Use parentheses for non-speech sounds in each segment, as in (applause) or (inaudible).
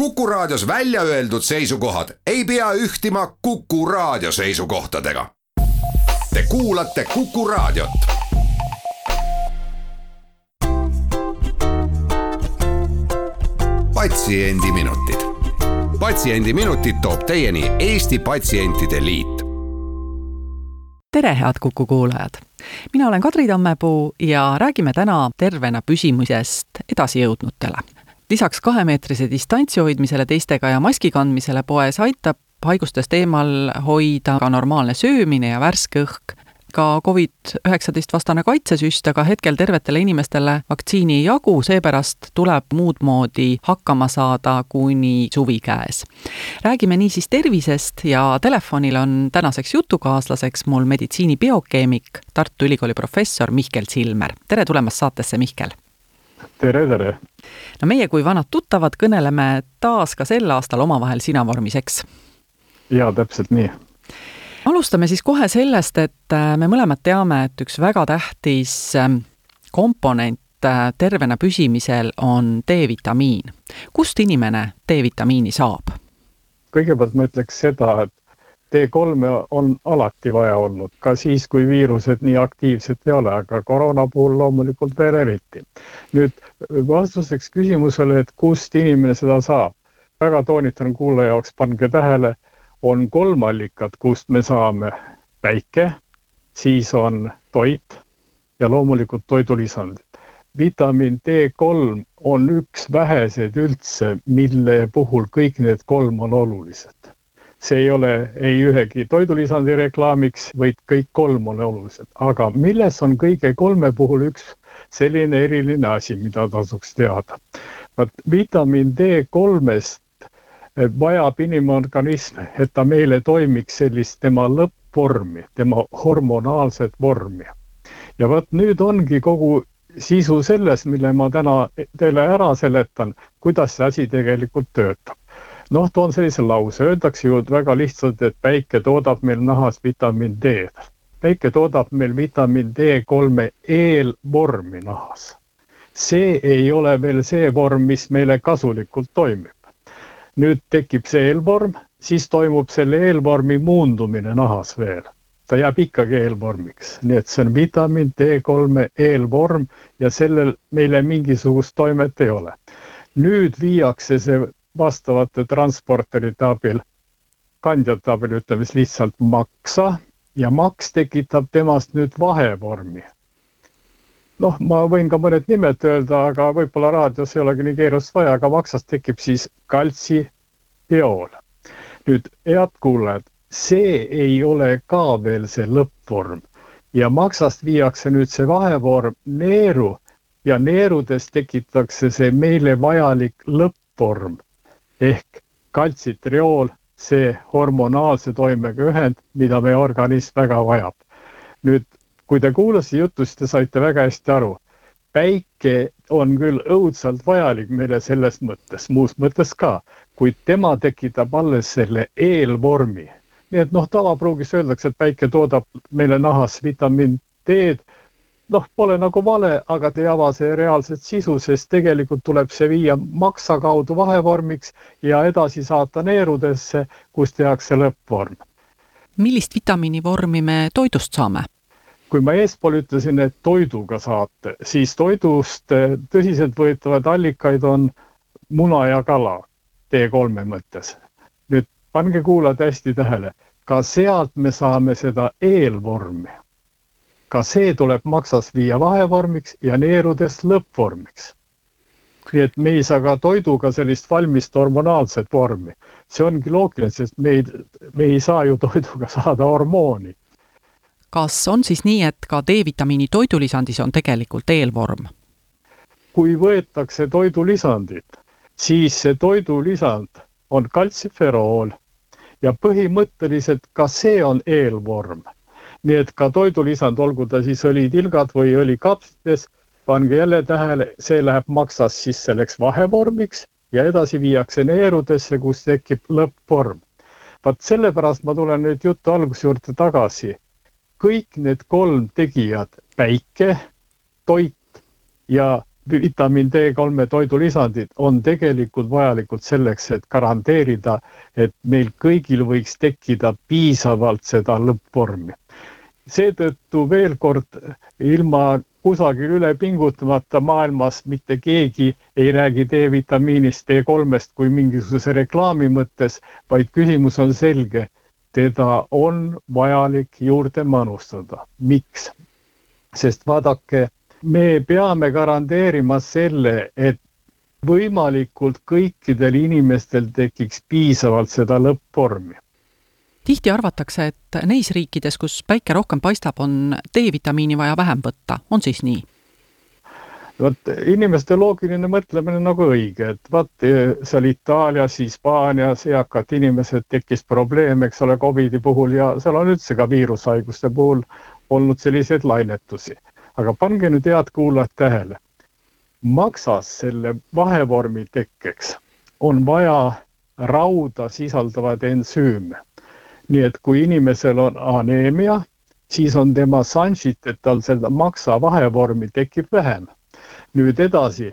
Kuku Raadios välja öeldud seisukohad ei pea ühtima Kuku Raadio seisukohtadega. Te kuulate Kuku Raadiot. patsiendiminutid, Patsiendiminutid toob teieni Eesti Patsientide Liit tere, head Kuku kuulajad! mina olen Kadri Tammepuu ja räägime täna tervena püsimisest edasijõudnutele lisaks kahemeetrise distantsi hoidmisele teistega ja maski kandmisele poes aitab haigustest eemal hoida ka normaalne söömine ja värske õhk. ka Covid-19 vastane kaitsesüst, aga hetkel tervetele inimestele vaktsiini ei jagu, seepärast tuleb muud moodi hakkama saada kuni suvi käes. räägime niisiis tervisest ja telefonil on tänaseks jutukaaslaseks mul meditsiinibiokeemik, Tartu Ülikooli professor Mihkel Silmer. tere tulemast saatesse, Mihkel! tere, tere! No meie kui vanad tuttavad kõneleme taas ka sel aastal omavahel sinavormis, eks? jaa, täpselt nii. alustame siis kohe sellest, et äh, me mõlemad teame, et üks väga tähtis ähm, komponent äh, tervena püsimisel on D-vitamiin. kust inimene D-vitamiini saab? kõigepealt ma ütleks seda, et T3 on alati vaja olnud, ka siis, kui viirused nii aktiivsed ei ole, aga koroona puhul loomulikult veel eriti. nüüd vastuseks küsimusele, et kust inimene seda saab, väga toonitan kuulaja jaoks, pange tähele, on kolm allikat, kust me saame päike, siis on toit ja loomulikult toidulisandid. vitamiin D3 on üks väheseid üldse, mille puhul kõik need kolm on olulised see ei ole ei ühegi toidulisandi reklaamiks, vaid kõik kolm on olulised, aga milles on kõige kolme puhul üks selline eriline asi, mida tasuks teada. vot vitamiin D kolmest vajab inimorganism, et ta meile toimiks sellist tema lõppvormi, tema hormonaalset vormi. ja vot nüüd ongi kogu sisu selles, mille ma täna teile ära seletan, kuidas see asi tegelikult töötab noh, toon sellise lause, öeldakse ju väga lihtsalt, et päike toodab meil nahas vitamiin D-d. päike toodab meil vitamiin D3 eelvormi nahas. see ei ole veel see vorm, mis meile kasulikult toimib. nüüd tekib see eelvorm, siis toimub selle eelvormi muundumine nahas veel ta jääb ikkagi eelvormiks, nii et see on vitamiin D3 eelvorm ja sellel meile mingisugust toimet ei ole. nüüd viiakse see vastavate transporterite abil, kandjate abil ütleme siis lihtsalt maksa ja maks tekitab temast nüüd vahevormi. noh, ma võin ka mõned nimed öelda, aga võib-olla raadios ei olegi nii keerulist vaja, aga maksast tekib siis kaltsifiool. nüüd head kuulajad, see ei ole ka veel see lõppvorm ja maksast viiakse nüüd see vahevorm neeru ja neerudes tekitatakse see meile vajalik lõppvorm ehk kaltsitriool, see hormonaalse toimega ühend, mida meie organism väga vajab. nüüd, kui te kuulasite juttu, siis te saite väga hästi aru. päike on küll õudselt vajalik meile selles mõttes, muus mõttes ka, kuid tema tekitab alles selle eelvormi. nii et noh, tavapruugis öeldakse, et päike toodab meile nahas vitamiin D-d noh, pole nagu vale, aga te ei ava see reaalset sisu, sest tegelikult tuleb see viia maksa kaudu vahevormiks ja edasi saata neerudesse, kus tehakse lõppvorm. millist vitamiinivormi me toidust saame? kui ma eespool ütlesin, et toiduga saate, siis toidust eh, tõsiseltvõetavaid allikaid on muna ja kala T3 mõttes. nüüd pange kuulajad hästi tähele, ka sealt me saame seda eelvormi ka see tuleb maksas viia vahevormiks ja neerudes lõppvormiks. nii et me ei saa ka toiduga sellist valmist hormonaalset vormi. see ongi loogiline, sest me ei, me ei saa ju toiduga saada hormooni. kas on siis nii, et ka D-vitamiini toidulisandis on tegelikult eelvorm? kui võetakse toidulisandit, siis see toidulisand on kaltsiferool ja põhimõtteliselt ka see on eelvorm nii et ka toidulisand, olgu ta siis õlitilgad või õlikapslites, pange jälle tähele, see läheb maksas siis selleks vahevormiks ja edasi viiakse neerudesse, kus tekib lõppvorm. vaat sellepärast ma tulen nüüd jutu alguse juurde tagasi. kõik need kolm tegijat, päike, toit ja vitamiin D3 toidulisandid on tegelikult vajalikud selleks, et garanteerida, et meil kõigil võiks tekkida piisavalt seda lõppvormi. seetõttu veel kord ilma kusagil üle pingutamata maailmas mitte keegi ei räägi D-vitamiinist, D3-st kui mingisuguse reklaami mõttes, vaid küsimus on selge. teda on vajalik juurde manustada. miks? sest vaadake me peame garanteerima selle, et võimalikult kõikidel inimestel tekiks piisavalt seda lõppvormi. tihti arvatakse, et neis riikides, kus päike rohkem paistab, on D-vitamiini vaja vähem võtta, on siis nii? vot inimeste loogiline mõtlemine nagu õige, et vaat seal Itaalias, Hispaanias eakad inimesed tekkis probleem, eks ole, Covidi puhul ja seal on üldse ka viirushaiguste puhul olnud selliseid lainetusi aga pange nüüd head kuulajad tähele. maksas selle vahevormi tekkeks on vaja rauda sisaldavaid ensüüme. nii et kui inimesel on aneemia, siis on tema šansid, et tal seda maksa vahevormi tekib vähem. nüüd edasi,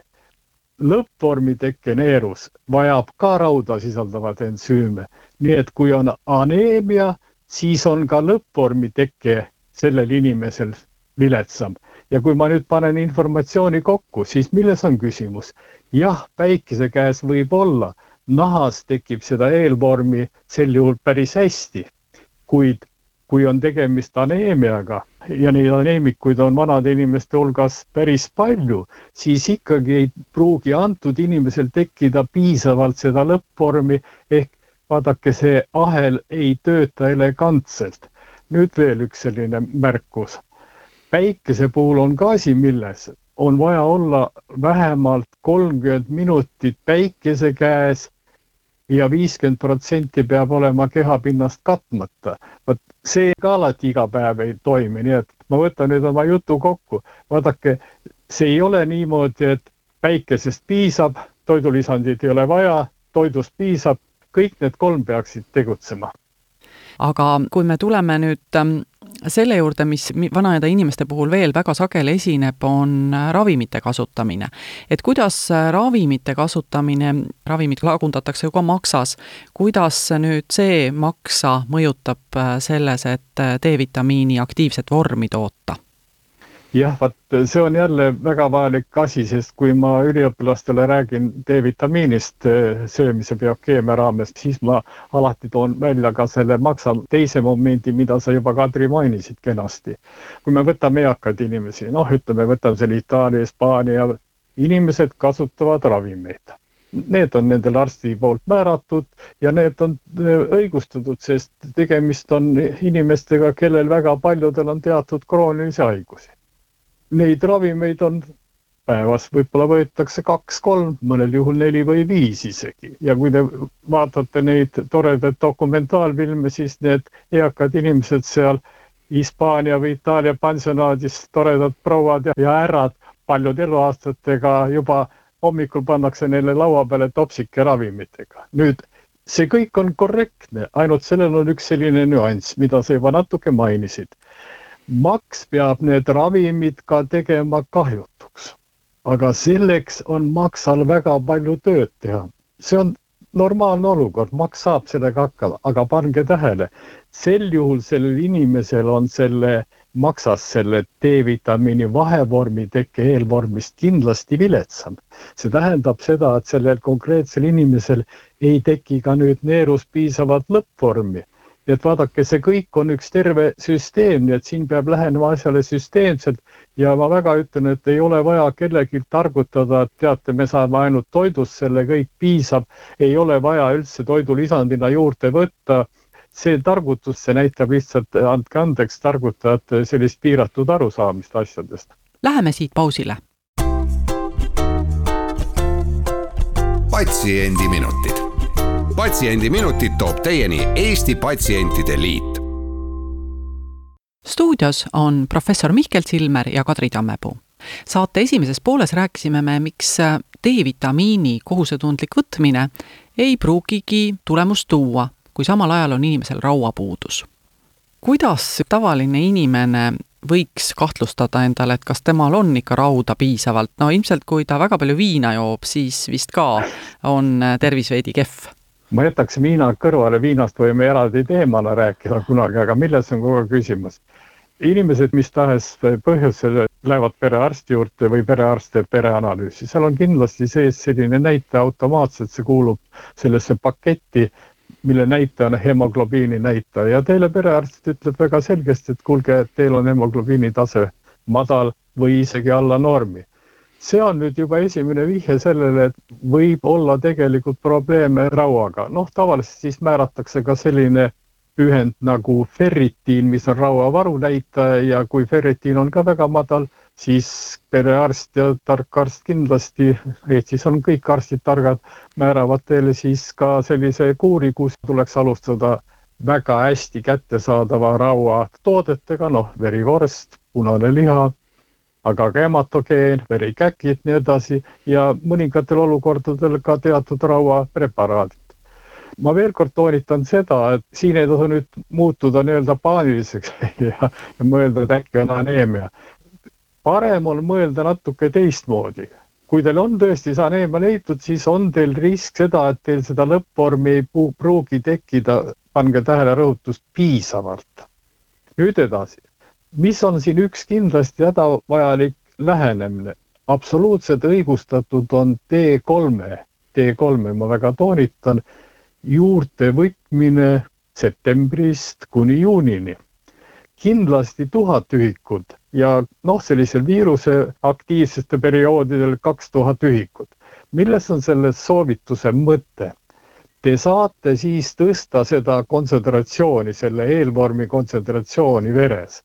lõppvormi tekkeneerus vajab ka rauda sisaldavaid ensüüme, nii et kui on aneemia, siis on ka lõppvormi teke sellel inimesel viletsam ja kui ma nüüd panen informatsiooni kokku, siis milles on küsimus? jah, päikese käes võib olla, nahas tekib seda eelvormi sel juhul päris hästi, kuid kui on tegemist aneemiaga ja neid aneemikuid on vanade inimeste hulgas päris palju, siis ikkagi ei pruugi antud inimesel tekkida piisavalt seda lõppvormi ehk vaadake, see ahel ei tööta elegantselt. nüüd veel üks selline märkus päikese puhul on ka asi milles, on vaja olla vähemalt kolmkümmend minutit päikese käes ja viiskümmend protsenti peab olema kehapinnast katmata. vot see ka alati iga päev ei toimi, nii et ma võtan nüüd oma jutu kokku. vaadake, see ei ole niimoodi, et päikesest piisab, toidulisandid ei ole vaja, toidust piisab, kõik need kolm peaksid tegutsema. Aga kui me tuleme nüüd ähm, selle juurde, mis vanaeda inimeste puhul veel väga sageli esineb, on äh, ravimite kasutamine. et kuidas äh, ravimite kasutamine, ravimid lagundatakse ju ka maksas, kuidas nüüd see maksa mõjutab äh, selles, et D-vitamiini aktiivset vormi toota? Jah, vot see on jälle väga vajalik asi, sest kui ma üliõpilastele räägin D-vitamiinist eh, söömise biokeemia raames, siis ma alati toon välja ka selle maksa teise momendi, mida sa juba, Kadri, mainisid kenasti. kui me võtame eakaid inimesi, noh, ütleme, võtame selle Itaalia, Hispaania, inimesed kasutavad ravimeid need on nendel arsti poolt määratud ja need on eh, õigustatud, sest tegemist on inimestega, kellel väga paljudel on teatud kroonilisi haigusi neid ravimeid on päevas. Võib-olla võetakse kaks-kolm, mõnel juhul neli või viis isegi. Ja kui te vaatate neid toredaid dokumentaalfilme, siis need eakad inimesed seal Hispaania või Itaalia pansionaadis, toredad prouad ja härrad paljude eluaastatega juba hommikul pannakse neile laua peale topsike ravimitega. nüüd see kõik on korrektne, ainult sellel on üks selline nüanss, mida sa juba natuke mainisid maks peab need ravimid ka tegema kahjutuks. aga selleks on maksal väga palju tööd teha. see on normaalne olukord, maks saab sellega hakkama, aga pange tähele, sel juhul sellel inimesel on selle maksas selle D-vitamiini vahevormi teke eelvormist kindlasti viletsam. see tähendab seda, et sellel konkreetsel inimesel ei teki ka nüüd neerus piisavat lõppvormi nii et vaadake, see kõik on üks terve süsteem, nii et siin peab lähenema asjale süsteemselt ja ma väga ütlen, et ei ole vaja kellelgi targutada, et teate, me saame ainult toidust selle, kõik piisab, ei ole vaja üldse toidulisandina juurde võtta. see targutus, see näitab lihtsalt, andke andeks, targutajate sellist piiratud arusaamist asjadest. Läheme siit pausile. patsiendiminutid patsiendiminutid toob teieni Eesti Patsientide Liit. stuudios on professor Mihkel Silmer ja Kadri Tammepuu. saate esimeses pooles rääkisime me, miks D-vitamiini kohusetundlik võtmine ei pruugigi tulemust tuua, kui samal ajal on inimesel rauapuudus. kuidas tavaline inimene võiks kahtlustada endale, et kas temal on ikka rauda piisavalt, no ilmselt kui ta väga palju viina joob, siis vist ka on tervis veidi kehv ma jätaks viina kõrvale, viinast võime eraldi teemana rääkida kunagi, aga milles on kogu aeg küsimus? inimesed mis tahes põhjusel lähevad perearsti juurde või perearst teeb pereanalüüsi, seal on kindlasti sees selline näitaja automaatselt, see kuulub sellesse paketti, mille näitaja on hemoglobiini näitaja. Ja teile perearst ütleb väga selgesti, et kuulge, et teil on hemoglobiini tase madal või isegi alla normi see on nüüd juba esimene vihje sellele, et võib olla tegelikult probleeme rauaga. noh, tavaliselt siis määratakse ka selline ühend nagu ferritiin, mis on rauavaru näitaja ja kui ferritiin on ka väga madal, siis perearst ja tark arst kindlasti, Eestis on kõik arstid targad, määravad teile siis ka sellise kuuri, kus tuleks alustada väga hästi kättesaadava rauatoodetega, noh, verivorst, punane liha aga ka hematogeen, verikäkid, nii edasi ja mõningatel olukordadel ka teatud rauapreparaadid. ma veel kord toonitan seda, et siin ei tasu nüüd muutuda nii-öelda paaniliseks (laughs) ja, ja mõelda, et äkki on aneemia. parem on mõelda natuke teistmoodi. kui teil on tõesti see aneemia leitud, siis on teil risk seda, et teil seda lõppvormi ei pruugi tekkida, pange tähele rõhutust, piisavalt. nüüd edasi mis on siin üks kindlasti hädavajalik lähenemine, absoluutselt õigustatud on T3-e, T3-e ma väga toonitan, juurte võtmine septembrist kuni juunini. kindlasti tuhat ühikut ja noh, sellisel viiruse aktiivsete perioodidel kaks tuhat ühikut. milles on selle soovituse mõte? Te saate siis tõsta seda kontsentratsiooni, selle eelvormi kontsentratsiooni veres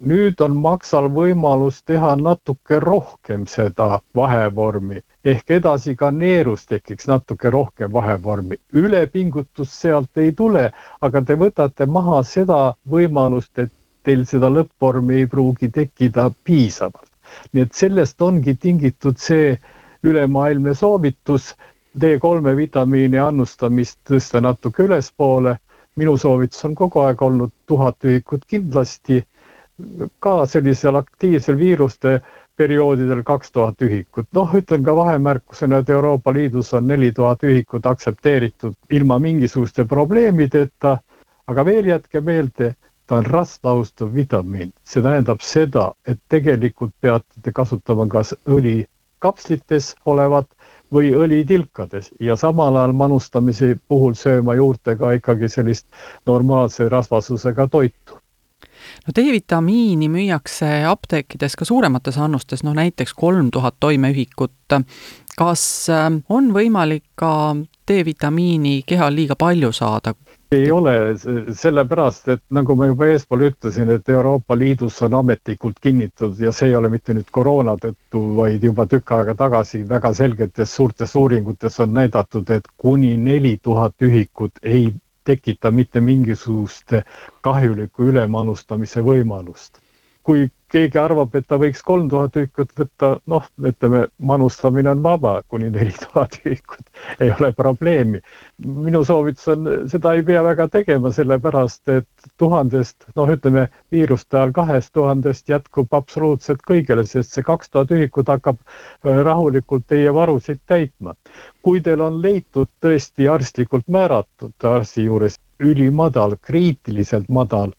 nüüd on maksal võimalus teha natuke rohkem seda vahevormi ehk edasi ka neerus tekiks natuke rohkem vahevormi. ülepingutust sealt ei tule, aga te võtate maha seda võimalust, et teil seda lõppvormi ei pruugi tekkida piisavalt. nii et sellest ongi tingitud see ülemaailmne soovitus D3 vitamiini annustamist tõsta natuke ülespoole. minu soovitus on kogu aeg olnud tuhat ühikut kindlasti ka sellisel aktiivsel viiruste perioodidel kaks tuhat ühikut. noh, ütlen ka vahemärkusena, et Euroopa Liidus on neli tuhat ühikut aktsepteeritud ilma mingisuguste probleemideta. aga veel jätke meelde, ta on rasvlaustav vitamiin, see tähendab seda, et tegelikult peate te kasutama kas õli kapslites olevat või õlitilkades ja samal ajal manustamise puhul sööma juurde ka ikkagi sellist normaalse rasvasusega toitu no D-vitamiini müüakse apteekides ka suuremates annustes, noh näiteks kolm tuhat toimeühikut. kas äh, on võimalik ka D-vitamiini kehal liiga palju saada? ei ole, sellepärast et nagu ma juba eespool ütlesin, et Euroopa Liidus on ametlikult kinnitatud ja see ei ole mitte nüüd koroona tõttu, vaid juba tükk aega tagasi väga selgetes suurtes uuringutes on näidatud, et kuni neli tuhat ühikut ei tekita mitte mingisugust kahjuliku ülemanustamise võimalust. kui keegi arvab, et ta võiks kolm tuhat ühikut võtta, noh, ütleme, manustamine on vaba, kuni neli tuhat ühikut, ei ole probleemi. minu soovitus on, seda ei pea väga tegema, sellepärast et tuhandest, noh, ütleme viiruste ajal kahest tuhandest jätkub absoluutselt kõigile, sest see kaks tuhat ühikut hakkab äh, rahulikult teie varusid täitma. kui teil on leitud tõesti arstlikult määratud arsti juures ülimadal, kriitiliselt madal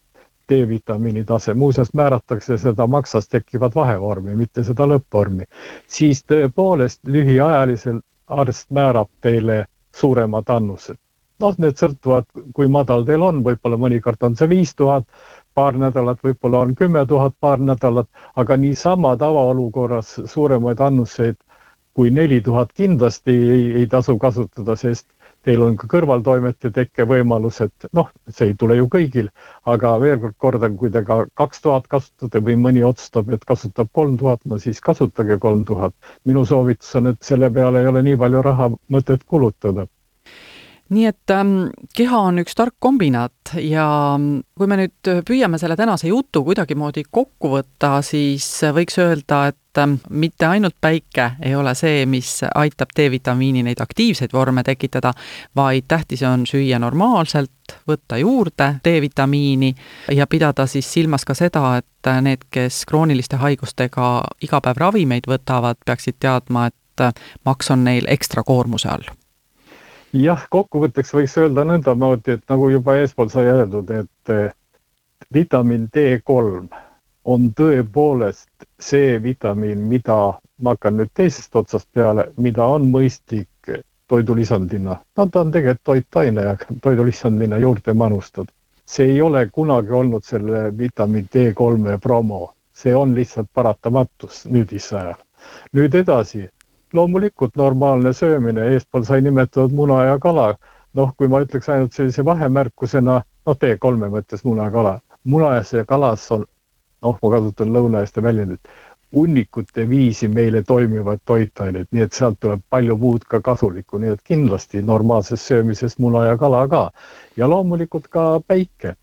D-vitamiini tase, muuseas määratakse seda maksast tekkivat vahevormi, mitte seda lõppvormi, siis tõepoolest lühiajaliselt arst määrab teile suuremad annused. Noh, need sõltuvad, kui madal teil on, võib-olla mõnikord on see viis tuhat, paar nädalat, võib-olla on kümme tuhat paar nädalat, aga niisama tavaolukorras suuremaid annuseid kui neli tuhat kindlasti ei, ei tasu kasutada, sest teil on ka kõrvaltoimete tekkevõimalus, et noh, see ei tule ju kõigil, aga veel kord kordan, kui te ka kaks tuhat kasutate või mõni otsustab, et kasutab kolm tuhat, no siis kasutage kolm tuhat. minu soovitus on, et selle peale ei ole nii palju raha mõtet kulutada nii et ähm, keha on üks tark kombinaat ja mm, kui me nüüd püüame selle tänase jutu kuidagimoodi kokku võtta, siis võiks öelda, et ähm, mitte ainult päike ei ole see, mis aitab D-vitamiini neid aktiivseid vorme tekitada, vaid tähtis on süüa normaalselt, võtta juurde D-vitamiini ja pidada siis silmas ka seda, et need, kes krooniliste haigustega iga päev ravimeid võtavad, peaksid teadma, et maks on neil ekstra koormuse all jah, kokkuvõtteks võiks öelda nõndamoodi, et nagu juba eespool sai öeldud, et vitamiin D3 on tõepoolest see vitamiin, mida ma hakkan nüüd teisest otsast peale, mida on mõistlik toidulisandina, no ta on tegelikult toitaine, aga toidulisandina juurde manustada. see ei ole kunagi olnud selle vitamiin D3 promo, see on lihtsalt paratamatus nüüdise ajal. nüüd edasi loomulikult normaalne söömine, eespool sai nimetatud muna ja kala. noh, kui ma ütleks ainult sellise vahemärkusena, noh, T3-e mõttes muna ja kala. munas ja kalas on, noh, ma kasutan lõunaeeste väljendit, hunnikute viisi meile toimivad toitained, nii et sealt tuleb palju muud ka kasulikku, nii et kindlasti normaalsest söömisest muna ja kala ka. ja loomulikult ka päike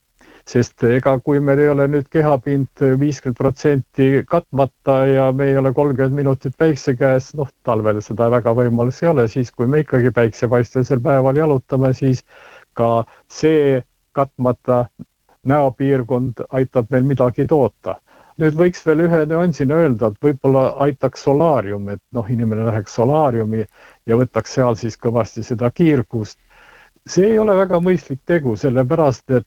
sest ega kui meil ei ole nüüd kehapind viiskümmend protsenti katmata ja me ei ole kolmkümmend minutit päikse käes, noh, talvel seda väga võimalus ei ole, siis kui me ikkagi päiksepaistelisel päeval jalutame, siis ka see katmata näopiirkond aitab meil midagi toota nüüd võiks veel ühe nüansina öelda, et võib-olla aitaks solaarium, et noh, inimene läheks solaariumi ja võtaks seal siis kõvasti seda kiirgust. See ei ole väga mõistlik tegu, sellepärast et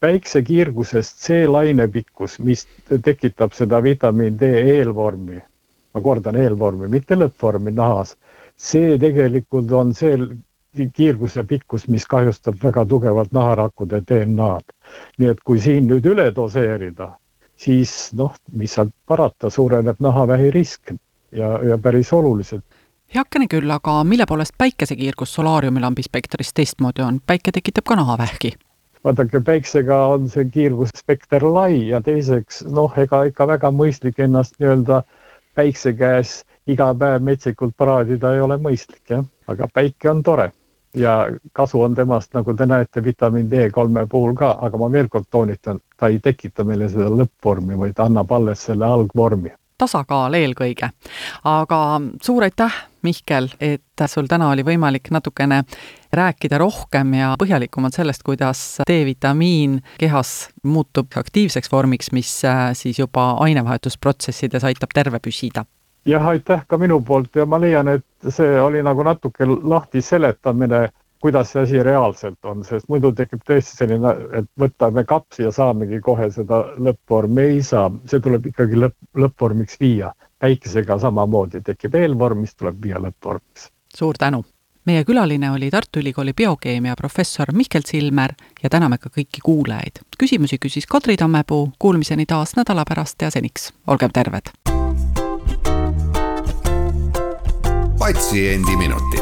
päiksekiirgusest see lainepikkus, mis tekitab seda vitamiin D eelvormi, ma kordan eelvormi, mitte lõppvormi nahas, see tegelikult on see kiirguse pikkus, mis kahjustab väga tugevalt naharakkude DNA-d. nii et kui siin nüüd üle doseerida, siis noh, mis sealt parata, suureneb nahavähi risk ja, ja päris oluliselt heakene küll, aga mille poolest päikesekiirgus solaariumi lambispektris teistmoodi on, päike tekitab ka nahavähki. Vaadake, päiksega on see kiirgusspekter lai ja teiseks noh, ega ikka väga mõistlik ennast nii-öelda päikse käes iga päev metsikult paraadida ei ole mõistlik jah, aga päike on tore ja kasu on temast, nagu te näete, vitamiin D3 puhul ka, aga ma veel kord toonitan, ta ei tekita meile seda lõppvormi, vaid annab alles selle algvormi tasakaal eelkõige. aga suur aitäh, Mihkel, et sul täna oli võimalik natukene rääkida rohkem ja põhjalikumalt sellest, kuidas D-vitamiin kehas muutub aktiivseks vormiks, mis äh, siis juba ainevahetusprotsessides aitab terve püsida jah, aitäh ka minu poolt ja ma leian, et see oli nagu natuke lahti seletamine kuidas see asi reaalselt on, sest muidu tekib tõesti selline, et võtame kapsi ja saamegi kohe seda lõppvormi, ei saa, see tuleb ikkagi lõpp, lõppvormiks viia. päikesega samamoodi tekib eelvorm, mis tuleb viia lõppvormiks. suur tänu! meie külaline oli Tartu Ülikooli biokeemia professor Mihkel Silmer ja täname ka kõiki kuulajaid. küsimusi küsis Kadri Tammepuu, kuulmiseni taas nädala pärast ja seniks olgem terved! patsiendiminutid